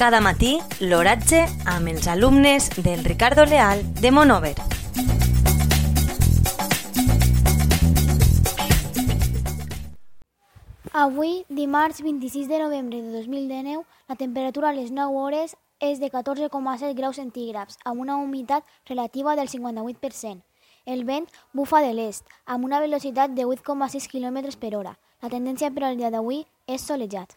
Cada matí, l'oratge amb els alumnes del Ricardo Leal de Monover. Avui, dimarts 26 de novembre de 2019, la temperatura a les 9 hores és de 14,7 graus centígrads, amb una humitat relativa del 58%. El vent bufa de l'est, amb una velocitat de 8,6 km per hora. La tendència per al dia d'avui és solejat.